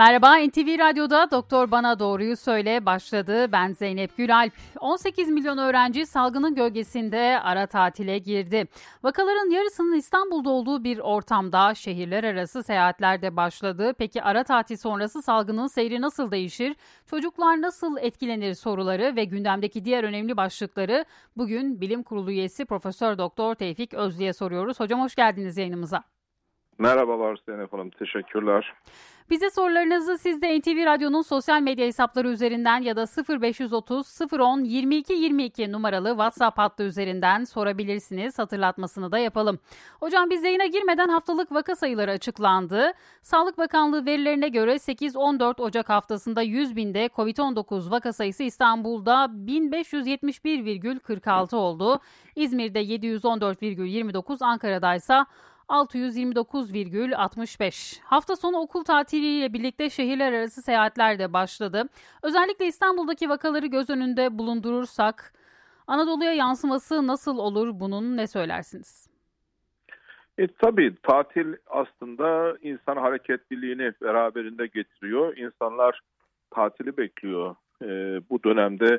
Merhaba NTV Radyo'da Doktor Bana Doğruyu Söyle başladı. Ben Zeynep Gülalp. 18 milyon öğrenci salgının gölgesinde ara tatile girdi. Vakaların yarısının İstanbul'da olduğu bir ortamda şehirler arası seyahatler de başladı. Peki ara tatil sonrası salgının seyri nasıl değişir? Çocuklar nasıl etkilenir soruları ve gündemdeki diğer önemli başlıkları bugün Bilim Kurulu üyesi Profesör Doktor Tevfik Özlü'ye soruyoruz. Hocam hoş geldiniz yayınımıza. Merhabalar Zeynep Hanım, teşekkürler. Bize sorularınızı siz de NTV Radyo'nun sosyal medya hesapları üzerinden ya da 0530 010 22 22 numaralı WhatsApp hattı üzerinden sorabilirsiniz. Hatırlatmasını da yapalım. Hocam biz yayına girmeden haftalık vaka sayıları açıklandı. Sağlık Bakanlığı verilerine göre 8-14 Ocak haftasında 100 binde COVID-19 vaka sayısı İstanbul'da 1571,46 oldu. İzmir'de 714,29, Ankara'da ise 629,65. Hafta sonu okul tatiliyle birlikte şehirler arası seyahatler de başladı. Özellikle İstanbul'daki vakaları göz önünde bulundurursak Anadolu'ya yansıması nasıl olur bunun ne söylersiniz? E, tabii tatil aslında insan hareketliliğini beraberinde getiriyor. İnsanlar tatili bekliyor. E, bu dönemde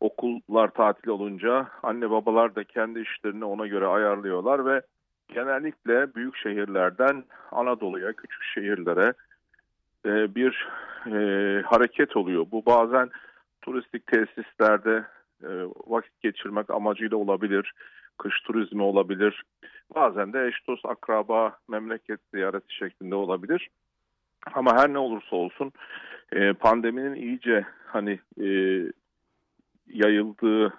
okullar tatil olunca anne babalar da kendi işlerini ona göre ayarlıyorlar ve genellikle büyük şehirlerden Anadolu'ya, küçük şehirlere e, bir e, hareket oluyor. Bu bazen turistik tesislerde e, vakit geçirmek amacıyla olabilir, kış turizmi olabilir. Bazen de eş dost akraba memleket ziyareti şeklinde olabilir. Ama her ne olursa olsun e, pandeminin iyice hani e, yayıldığı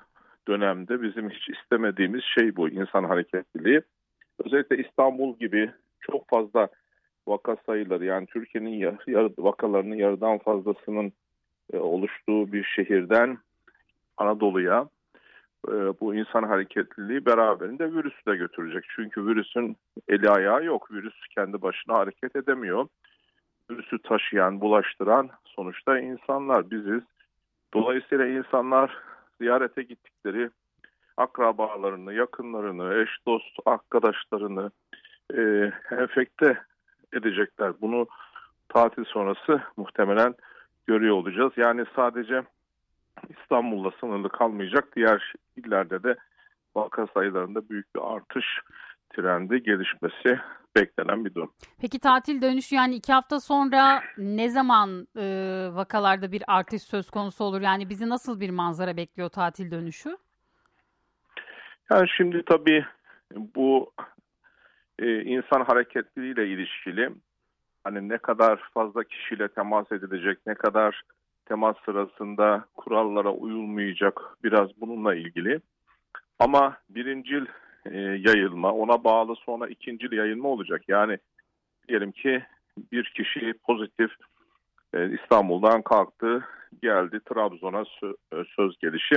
dönemde bizim hiç istemediğimiz şey bu insan hareketliliği. Özellikle İstanbul gibi çok fazla vaka sayıları yani Türkiye'nin yar, yar, vakalarının yarıdan fazlasının e, oluştuğu bir şehirden Anadolu'ya e, bu insan hareketliliği beraberinde virüsü de götürecek. Çünkü virüsün eli ayağı yok. Virüs kendi başına hareket edemiyor. Virüsü taşıyan, bulaştıran sonuçta insanlar biziz. Dolayısıyla insanlar ziyarete gittikleri akrabalarını, yakınlarını, eş dost arkadaşlarını e, enfekte edecekler. Bunu tatil sonrası muhtemelen görüyor olacağız. Yani sadece İstanbul'da sınırlı kalmayacak. Diğer illerde de vaka sayılarında büyük bir artış trendi gelişmesi beklenen bir durum. Peki tatil dönüşü yani iki hafta sonra ne zaman e, vakalarda bir artış söz konusu olur? Yani bizi nasıl bir manzara bekliyor tatil dönüşü? Yani şimdi tabii bu e, insan hareketliliğiyle ilişkili hani ne kadar fazla kişiyle temas edilecek, ne kadar temas sırasında kurallara uyulmayacak biraz bununla ilgili. Ama birincil e, yayılma, ona bağlı sonra ikincil yayılma olacak. Yani diyelim ki bir kişi pozitif e, İstanbul'dan kalktı, geldi Trabzon'a sö e, söz gelişi.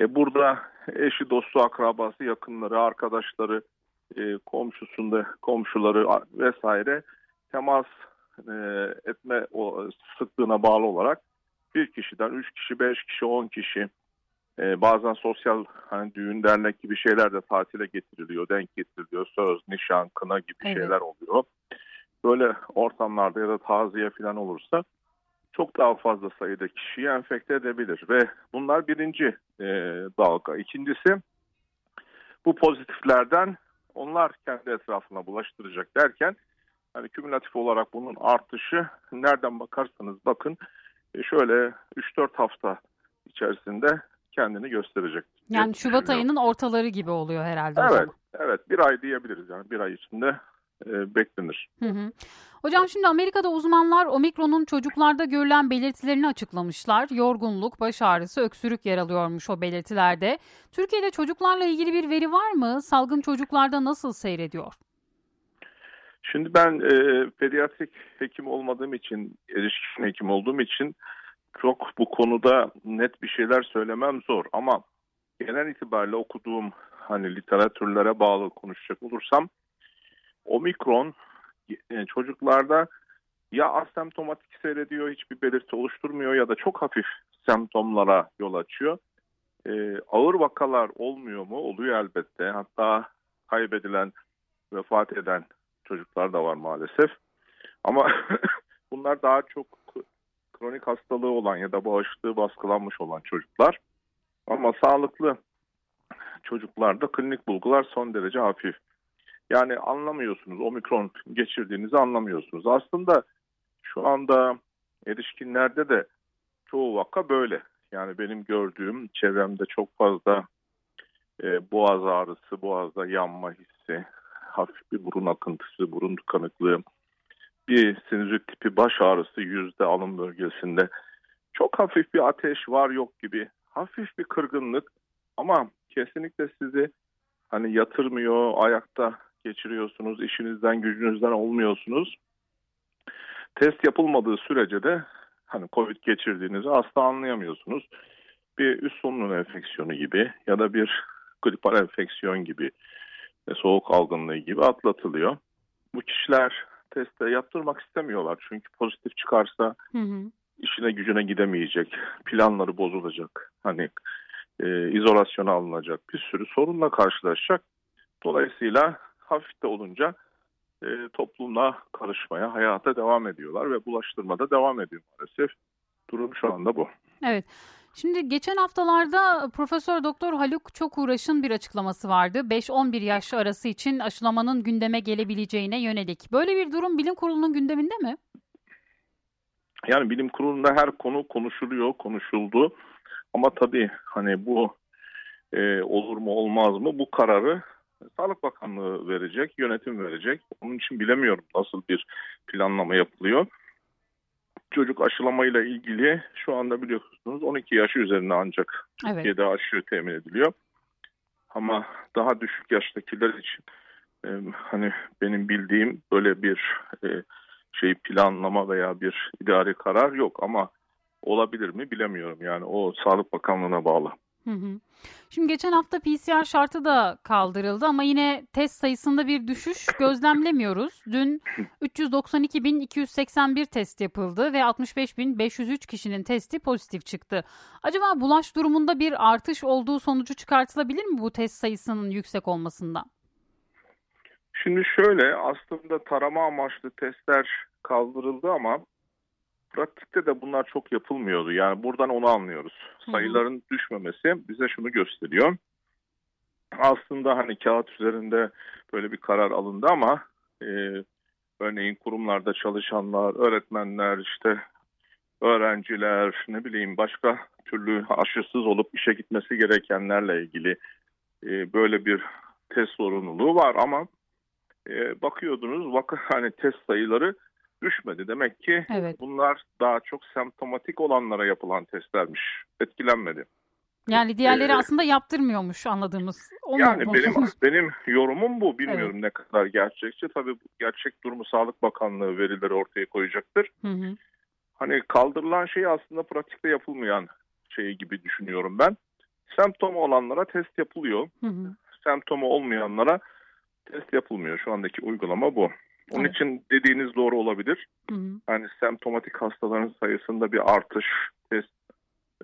E, burada eşi, dostu, akrabası, yakınları, arkadaşları, e, komşusunda komşuları vesaire temas e, etme o sıklığına bağlı olarak bir kişiden üç kişi, beş kişi, on kişi e, bazen sosyal hani düğün dernek gibi şeyler de tatile getiriliyor, denk getiriliyor. Söz, nişan, kına gibi evet. şeyler oluyor. Böyle ortamlarda ya da taziye falan olursa çok daha fazla sayıda kişiyi enfekte edebilir ve bunlar birinci e, dalga. İkincisi bu pozitiflerden onlar kendi etrafına bulaştıracak derken hani kümülatif olarak bunun artışı nereden bakarsanız bakın e, şöyle 3-4 hafta içerisinde kendini gösterecek. Yani Şubat ayının ortaları gibi oluyor herhalde evet. Evet, bir ay diyebiliriz yani bir ay içinde e, beklenir. Hı hı. Hocam şimdi Amerika'da uzmanlar omikronun çocuklarda görülen belirtilerini açıklamışlar. Yorgunluk, baş ağrısı, öksürük yer alıyormuş o belirtilerde. Türkiye'de çocuklarla ilgili bir veri var mı? Salgın çocuklarda nasıl seyrediyor? Şimdi ben e, pediatrik hekim olmadığım için, erişkin hekim olduğum için çok bu konuda net bir şeyler söylemem zor. Ama genel itibariyle okuduğum hani literatürlere bağlı konuşacak olursam omikron e, çocuklarda ya asemptomatik seyrediyor, hiçbir belirti oluşturmuyor ya da çok hafif semptomlara yol açıyor. e, ağır vakalar olmuyor mu? Oluyor elbette. Hatta kaybedilen, vefat eden çocuklar da var maalesef. Ama bunlar daha çok kronik hastalığı olan ya da bağışıklığı baskılanmış olan çocuklar. Ama sağlıklı çocuklarda klinik bulgular son derece hafif. Yani anlamıyorsunuz, omikron geçirdiğinizi anlamıyorsunuz. Aslında şu anda erişkinlerde de çoğu vaka böyle. Yani benim gördüğüm çevremde çok fazla e, boğaz ağrısı, boğazda yanma hissi, hafif bir burun akıntısı, burun tıkanıklığı, bir sinüzit tipi baş ağrısı yüzde alın bölgesinde. Çok hafif bir ateş var yok gibi. Hafif bir kırgınlık ama kesinlikle sizi hani yatırmıyor, ayakta geçiriyorsunuz, işinizden gücünüzden olmuyorsunuz. Test yapılmadığı sürece de hani COVID geçirdiğinizi asla anlayamıyorsunuz. Bir üst solunum enfeksiyonu gibi ya da bir gripal enfeksiyon gibi soğuk algınlığı gibi atlatılıyor. Bu kişiler teste yaptırmak istemiyorlar. Çünkü pozitif çıkarsa hı hı. işine gücüne gidemeyecek, planları bozulacak. Hani e, izolasyona alınacak bir sürü sorunla karşılaşacak. Dolayısıyla hafif de olunca e, toplumla karışmaya, hayata devam ediyorlar ve bulaştırmada devam ediyor maalesef. Durum şu anda bu. Evet. Şimdi geçen haftalarda Profesör Doktor Haluk çok uğraşın bir açıklaması vardı. 5-11 yaş arası için aşılamanın gündeme gelebileceğine yönelik. Böyle bir durum bilim kurulunun gündeminde mi? Yani bilim kurulunda her konu konuşuluyor, konuşuldu. Ama tabii hani bu e, olur mu olmaz mı bu kararı Sağlık Bakanlığı verecek, yönetim verecek. Onun için bilemiyorum nasıl bir planlama yapılıyor çocuk aşılamayla ilgili şu anda biliyorsunuz 12 yaş üzerine ancak evet. Türkiye'de aşı temin ediliyor. Ama daha düşük yaştakiler için e, hani benim bildiğim böyle bir e, şey planlama veya bir idari karar yok ama olabilir mi bilemiyorum. Yani o Sağlık Bakanlığı'na bağlı. Hı hı. Şimdi geçen hafta PCR şartı da kaldırıldı ama yine test sayısında bir düşüş gözlemlemiyoruz. Dün 392.281 test yapıldı ve 65.503 kişinin testi pozitif çıktı. Acaba bulaş durumunda bir artış olduğu sonucu çıkartılabilir mi bu test sayısının yüksek olmasından? Şimdi şöyle aslında tarama amaçlı testler kaldırıldı ama pratikte de bunlar çok yapılmıyordu. Yani buradan onu anlıyoruz. Sayıların Hı-hı. düşmemesi bize şunu gösteriyor. Aslında hani kağıt üzerinde böyle bir karar alındı ama e, örneğin kurumlarda çalışanlar, öğretmenler, işte öğrenciler, ne bileyim başka türlü aşısız olup işe gitmesi gerekenlerle ilgili e, böyle bir test sorumluluğu var ama e, bakıyordunuz vaka hani test sayıları düşmedi. Demek ki evet. bunlar daha çok semptomatik olanlara yapılan testlermiş. Etkilenmedi. Yani diğerleri ee, aslında yaptırmıyormuş anladığımız. O yani mu? benim benim yorumum bu. Bilmiyorum evet. ne kadar gerçekçi. Tabii gerçek durumu Sağlık Bakanlığı verileri ortaya koyacaktır. Hı hı. Hani kaldırılan şey aslında pratikte yapılmayan şey gibi düşünüyorum ben. Semptomu olanlara test yapılıyor. Hı hı. Semptomu olmayanlara test yapılmıyor. Şu andaki uygulama bu. Onun evet. için dediğiniz doğru olabilir. Hı hı. Yani semptomatik hastaların sayısında bir artış, test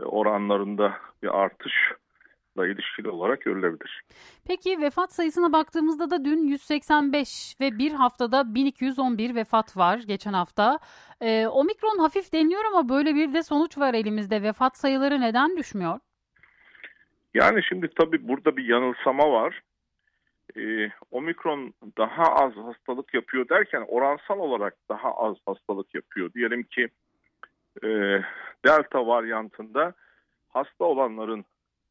oranlarında bir artış da ilişkili olarak görülebilir. Peki vefat sayısına baktığımızda da dün 185 ve bir haftada 1211 vefat var geçen hafta. Ee, omikron hafif deniliyor ama böyle bir de sonuç var elimizde. Vefat sayıları neden düşmüyor? Yani şimdi tabii burada bir yanılsama var e, omikron daha az hastalık yapıyor derken oransal olarak daha az hastalık yapıyor. Diyelim ki e, delta varyantında hasta olanların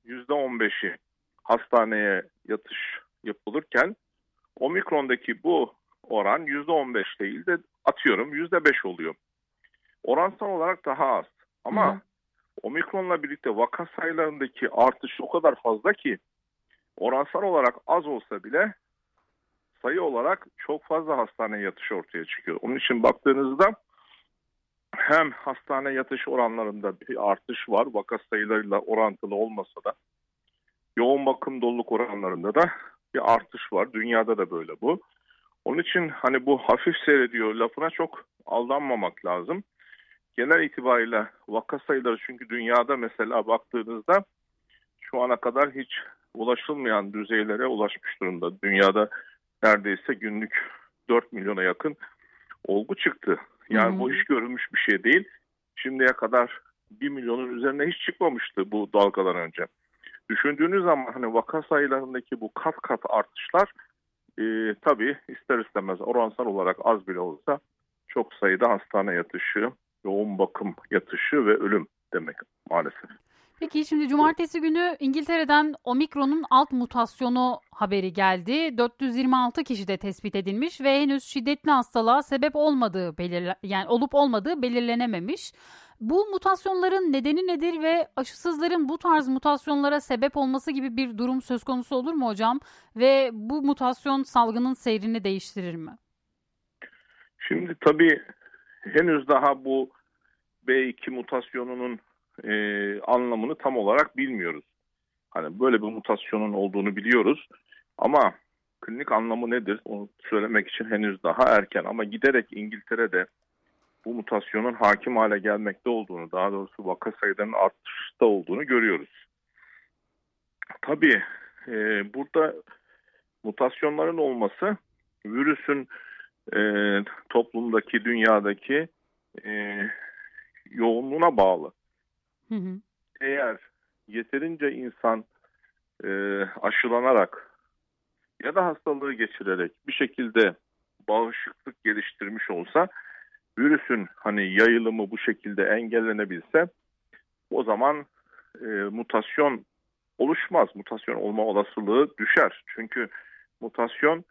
%15'i hastaneye yatış yapılırken omikrondaki bu oran %15 değil de atıyorum %5 oluyor. Oransal olarak daha az ama Hı. omikronla birlikte vaka sayılarındaki artış o kadar fazla ki oransal olarak az olsa bile sayı olarak çok fazla hastane yatış ortaya çıkıyor. Onun için baktığınızda hem hastane yatış oranlarında bir artış var vaka sayılarıyla orantılı olmasa da yoğun bakım doluluk oranlarında da bir artış var. Dünyada da böyle bu. Onun için hani bu hafif seyrediyor lafına çok aldanmamak lazım. Genel itibariyle vaka sayıları çünkü dünyada mesela baktığınızda şu ana kadar hiç ulaşılmayan düzeylere ulaşmış durumda. Dünyada neredeyse günlük 4 milyona yakın olgu çıktı. Yani hmm. bu hiç görülmüş bir şey değil. Şimdiye kadar 1 milyonun üzerine hiç çıkmamıştı bu dalgadan önce. Düşündüğünüz zaman hani vaka sayılarındaki bu kat kat artışlar e, tabii ister istemez oransal olarak az bile olsa çok sayıda hastane yatışı, yoğun bakım yatışı ve ölüm demek maalesef. Peki şimdi cumartesi günü İngiltere'den omikronun alt mutasyonu haberi geldi. 426 kişi de tespit edilmiş ve henüz şiddetli hastalığa sebep olmadığı belirle yani olup olmadığı belirlenememiş. Bu mutasyonların nedeni nedir ve aşısızların bu tarz mutasyonlara sebep olması gibi bir durum söz konusu olur mu hocam? Ve bu mutasyon salgının seyrini değiştirir mi? Şimdi tabii henüz daha bu B2 mutasyonunun e, anlamını tam olarak bilmiyoruz. Hani böyle bir mutasyonun olduğunu biliyoruz ama klinik anlamı nedir onu söylemek için henüz daha erken ama giderek İngiltere'de bu mutasyonun hakim hale gelmekte olduğunu, daha doğrusu vaka sayılarının artışta olduğunu görüyoruz. Tabii e, burada mutasyonların olması virüsün e, toplumdaki, dünyadaki e, yoğunluğuna bağlı. Hı. Eğer yeterince insan e, aşılanarak ya da hastalığı geçirerek bir şekilde bağışıklık geliştirmiş olsa virüsün hani yayılımı bu şekilde engellenebilse o zaman e, mutasyon oluşmaz. Mutasyon olma olasılığı düşer. Çünkü mutasyon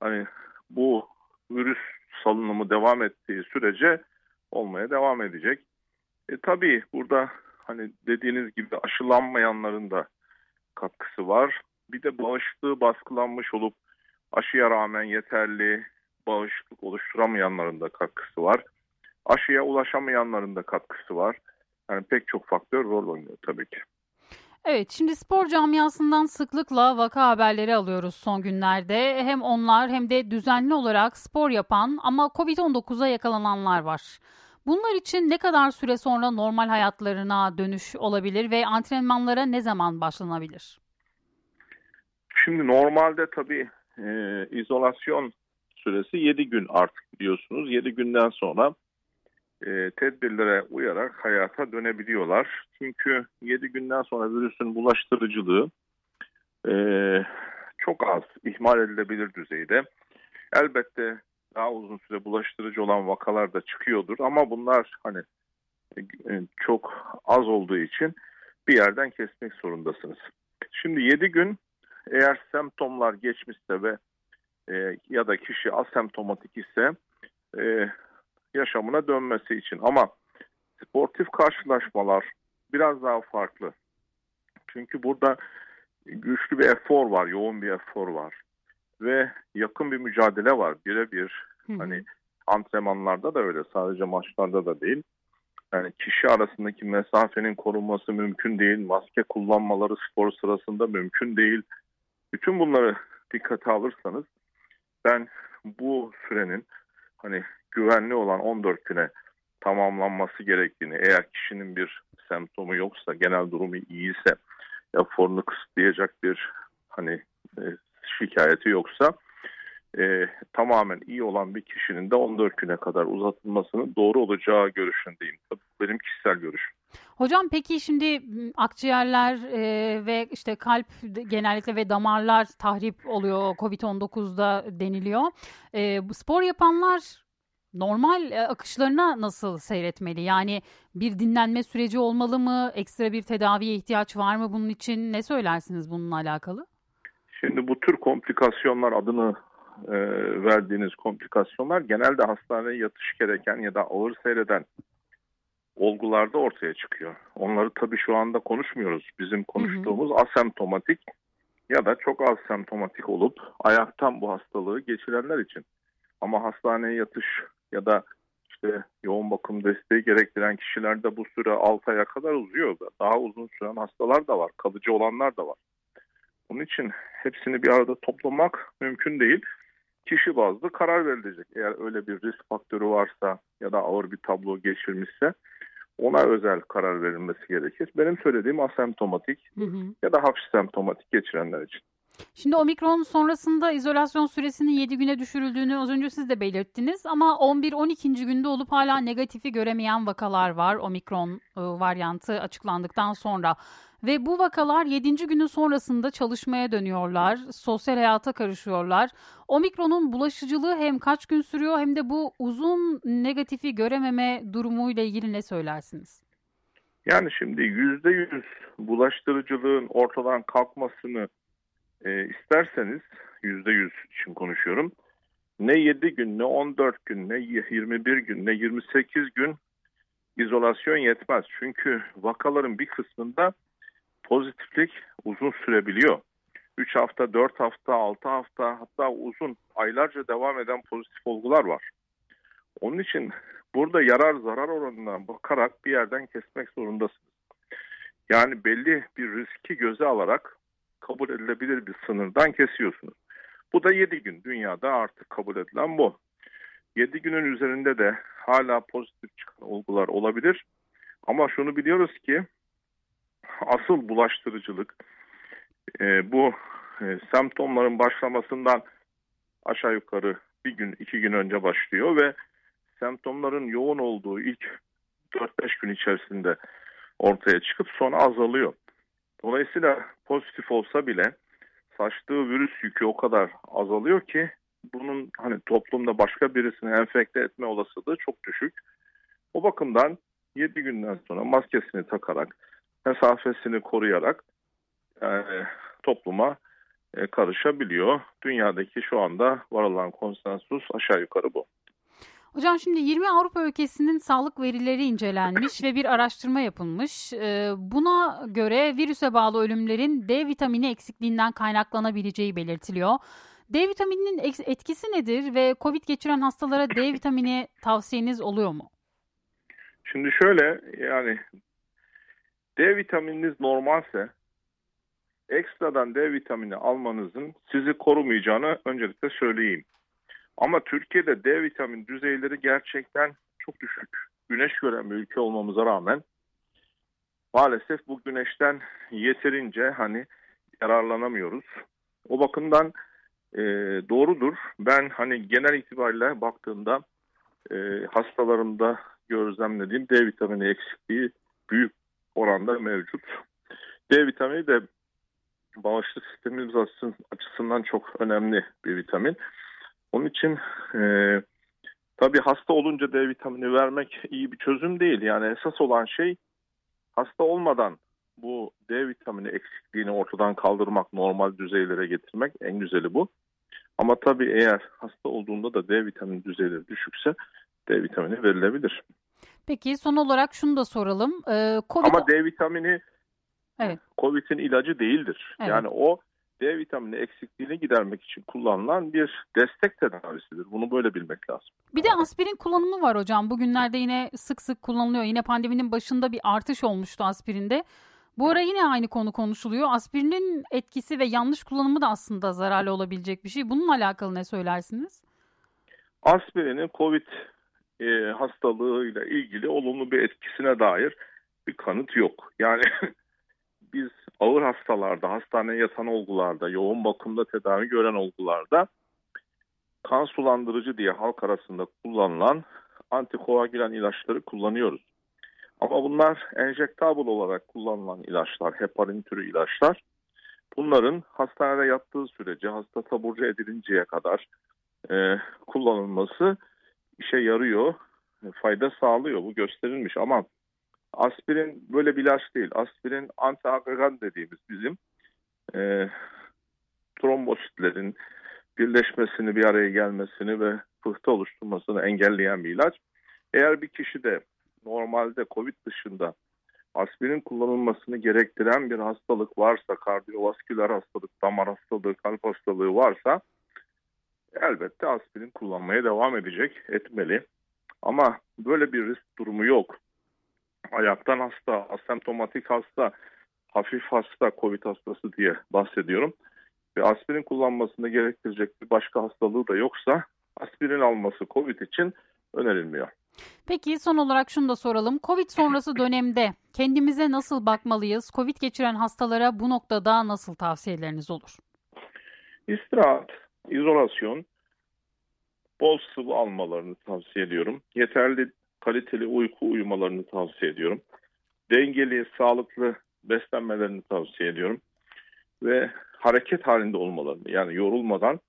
hani bu virüs salınımı devam ettiği sürece olmaya devam edecek. E, tabii burada hani dediğiniz gibi aşılanmayanların da katkısı var. Bir de bağışıklığı baskılanmış olup aşıya rağmen yeterli bağışıklık oluşturamayanların da katkısı var. Aşıya ulaşamayanların da katkısı var. Yani pek çok faktör rol oynuyor tabii ki. Evet, şimdi spor camiasından sıklıkla vaka haberleri alıyoruz son günlerde. Hem onlar hem de düzenli olarak spor yapan ama COVID-19'a yakalananlar var. Bunlar için ne kadar süre sonra normal hayatlarına dönüş olabilir ve antrenmanlara ne zaman başlanabilir? Şimdi normalde tabii e, izolasyon süresi 7 gün artık biliyorsunuz. 7 günden sonra e, tedbirlere uyarak hayata dönebiliyorlar. Çünkü 7 günden sonra virüsün bulaştırıcılığı e, çok az, ihmal edilebilir düzeyde. Elbette daha uzun süre bulaştırıcı olan vakalar da çıkıyordur ama bunlar hani e, çok az olduğu için bir yerden kesmek zorundasınız. Şimdi 7 gün eğer semptomlar geçmişse ve e, ya da kişi asemptomatik ise e, yaşamına dönmesi için ama sportif karşılaşmalar biraz daha farklı. Çünkü burada güçlü bir efor var, yoğun bir efor var ve yakın bir mücadele var birebir. Hani antrenmanlarda da öyle sadece maçlarda da değil. Yani kişi arasındaki mesafenin korunması mümkün değil. Maske kullanmaları spor sırasında mümkün değil. Bütün bunları dikkate alırsanız ben bu sürenin hani güvenli olan 14 güne tamamlanması gerektiğini eğer kişinin bir semptomu yoksa genel durumu iyiyse eforunu kısıtlayacak bir hani e, şikayeti yoksa e, tamamen iyi olan bir kişinin de 14 güne kadar uzatılmasının doğru olacağı görüşündeyim. Benim kişisel görüşüm. Hocam peki şimdi akciğerler e, ve işte kalp genellikle ve damarlar tahrip oluyor COVID-19'da deniliyor. E, spor yapanlar normal e, akışlarına nasıl seyretmeli? Yani bir dinlenme süreci olmalı mı? Ekstra bir tedaviye ihtiyaç var mı bunun için? Ne söylersiniz bununla alakalı? Şimdi bu tür komplikasyonlar adını e, verdiğiniz komplikasyonlar genelde hastaneye yatış gereken ya da ağır seyreden olgularda ortaya çıkıyor. Onları tabii şu anda konuşmuyoruz. Bizim konuştuğumuz hı hı. asemptomatik ya da çok az semptomatik olup ayaktan bu hastalığı geçirenler için. Ama hastaneye yatış ya da işte yoğun bakım desteği gerektiren kişilerde bu süre 6 aya kadar uzuyor. Daha uzun süren hastalar da var, kalıcı olanlar da var. Onun için hepsini bir arada toplamak mümkün değil. Kişi bazlı karar verilecek. Eğer öyle bir risk faktörü varsa ya da ağır bir tablo geçirmişse ona özel karar verilmesi gerekir. Benim söylediğim asemptomatik hı hı. ya da hafif semptomatik geçirenler için. Şimdi omikron sonrasında izolasyon süresinin 7 güne düşürüldüğünü az önce siz de belirttiniz ama 11-12. günde olup hala negatifi göremeyen vakalar var omikron ıı, varyantı açıklandıktan sonra. Ve bu vakalar 7. günün sonrasında çalışmaya dönüyorlar, sosyal hayata karışıyorlar. Omikronun bulaşıcılığı hem kaç gün sürüyor hem de bu uzun negatifi görememe durumuyla ilgili ne söylersiniz? Yani şimdi %100 bulaştırıcılığın ortadan kalkmasını e, isterseniz %100 için konuşuyorum. Ne 7 gün, ne 14 gün, ne 21 gün, ne 28 gün izolasyon yetmez. Çünkü vakaların bir kısmında pozitiflik uzun sürebiliyor. 3 hafta, 4 hafta, 6 hafta hatta uzun aylarca devam eden pozitif olgular var. Onun için burada yarar zarar oranına bakarak bir yerden kesmek zorundasınız. Yani belli bir riski göze alarak kabul edilebilir bir sınırdan kesiyorsunuz. Bu da 7 gün. Dünyada artık kabul edilen bu. 7 günün üzerinde de hala pozitif çıkan olgular olabilir. Ama şunu biliyoruz ki asıl bulaştırıcılık e, bu e, semptomların başlamasından aşağı yukarı bir gün iki gün önce başlıyor ve semptomların yoğun olduğu ilk 4-5 gün içerisinde ortaya çıkıp sonra azalıyor. Dolayısıyla pozitif olsa bile saçtığı virüs yükü o kadar azalıyor ki bunun hani toplumda başka birisini enfekte etme olasılığı çok düşük. O bakımdan 7 günden sonra maskesini takarak, mesafesini koruyarak e, topluma e, karışabiliyor. Dünyadaki şu anda varılan konsensus aşağı yukarı bu. Hocam şimdi 20 Avrupa ülkesinin sağlık verileri incelenmiş ve bir araştırma yapılmış. Ee, buna göre virüse bağlı ölümlerin D vitamini eksikliğinden kaynaklanabileceği belirtiliyor. D vitamininin etkisi nedir ve COVID geçiren hastalara D vitamini tavsiyeniz oluyor mu? Şimdi şöyle yani D vitamininiz normalse ekstradan D vitamini almanızın sizi korumayacağını öncelikle söyleyeyim. Ama Türkiye'de D vitamin düzeyleri gerçekten çok düşük. Güneş gören bir ülke olmamıza rağmen maalesef bu güneşten yeterince hani yararlanamıyoruz. O bakımdan e, doğrudur. Ben hani genel itibariyle baktığımda e, hastalarımda gözlemlediğim D vitamini eksikliği büyük oranda mevcut. D vitamini de bağışıklık sistemimiz açısından çok önemli bir vitamin. Onun için e, tabii hasta olunca D vitamini vermek iyi bir çözüm değil. Yani esas olan şey hasta olmadan bu D vitamini eksikliğini ortadan kaldırmak, normal düzeylere getirmek en güzeli bu. Ama tabii eğer hasta olduğunda da D vitamini düzeyleri düşükse D vitamini verilebilir. Peki son olarak şunu da soralım. Ee, COVID... Ama D vitamini evet. COVID'in ilacı değildir. Evet. Yani o D vitamini eksikliğini gidermek için kullanılan bir destek tedavisidir. Bunu böyle bilmek lazım. Bir de aspirin kullanımı var hocam. Bugünlerde yine sık sık kullanılıyor. Yine pandeminin başında bir artış olmuştu aspirinde. Bu ara yine aynı konu konuşuluyor. Aspirinin etkisi ve yanlış kullanımı da aslında zararlı olabilecek bir şey. Bununla alakalı ne söylersiniz? Aspirinin COVID e, hastalığıyla ilgili olumlu bir etkisine dair bir kanıt yok. Yani biz ağır hastalarda, hastaneye yatan olgularda, yoğun bakımda tedavi gören olgularda kan sulandırıcı diye halk arasında kullanılan antikoagülan ilaçları kullanıyoruz. Ama bunlar enjektabl olarak kullanılan ilaçlar, heparin türü ilaçlar. Bunların hastanede yattığı sürece, hasta taburcu edilinceye kadar e, kullanılması işe yarıyor, fayda sağlıyor. Bu gösterilmiş ama Aspirin böyle bir ilaç değil. Aspirin antiagregan dediğimiz bizim e, trombositlerin birleşmesini, bir araya gelmesini ve pıhtı oluşturmasını engelleyen bir ilaç. Eğer bir kişi de normalde COVID dışında aspirin kullanılmasını gerektiren bir hastalık varsa, kardiyovasküler hastalık, damar hastalığı, kalp hastalığı varsa elbette aspirin kullanmaya devam edecek, etmeli. Ama böyle bir risk durumu yok ayaktan hasta, asemptomatik hasta, hafif hasta, COVID hastası diye bahsediyorum. Ve aspirin kullanmasını gerektirecek bir başka hastalığı da yoksa aspirin alması COVID için önerilmiyor. Peki son olarak şunu da soralım. Covid sonrası dönemde kendimize nasıl bakmalıyız? Covid geçiren hastalara bu noktada nasıl tavsiyeleriniz olur? İstirahat, izolasyon, bol sıvı almalarını tavsiye ediyorum. Yeterli kaliteli uyku uyumalarını tavsiye ediyorum. Dengeli, sağlıklı beslenmelerini tavsiye ediyorum. Ve hareket halinde olmalarını yani yorulmadan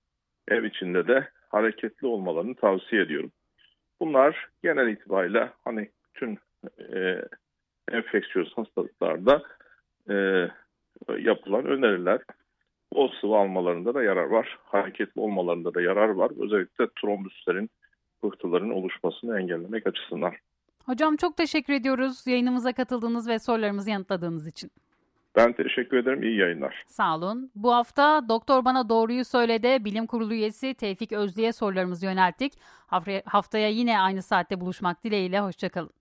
ev içinde de hareketli olmalarını tavsiye ediyorum. Bunlar genel itibariyle hani bütün e, enfeksiyöz hastalıklarda e, yapılan öneriler. O sıvı almalarında da yarar var. Hareketli olmalarında da yarar var. Özellikle trombüslerin, pıhtıların oluşmasını engellemek açısından. Hocam çok teşekkür ediyoruz yayınımıza katıldığınız ve sorularımızı yanıtladığınız için. Ben teşekkür ederim. İyi yayınlar. Sağ olun. Bu hafta Doktor Bana Doğruyu Söyledi Bilim Kurulu üyesi Tevfik Özlü'ye sorularımızı yönelttik. Haftaya yine aynı saatte buluşmak dileğiyle. Hoşçakalın.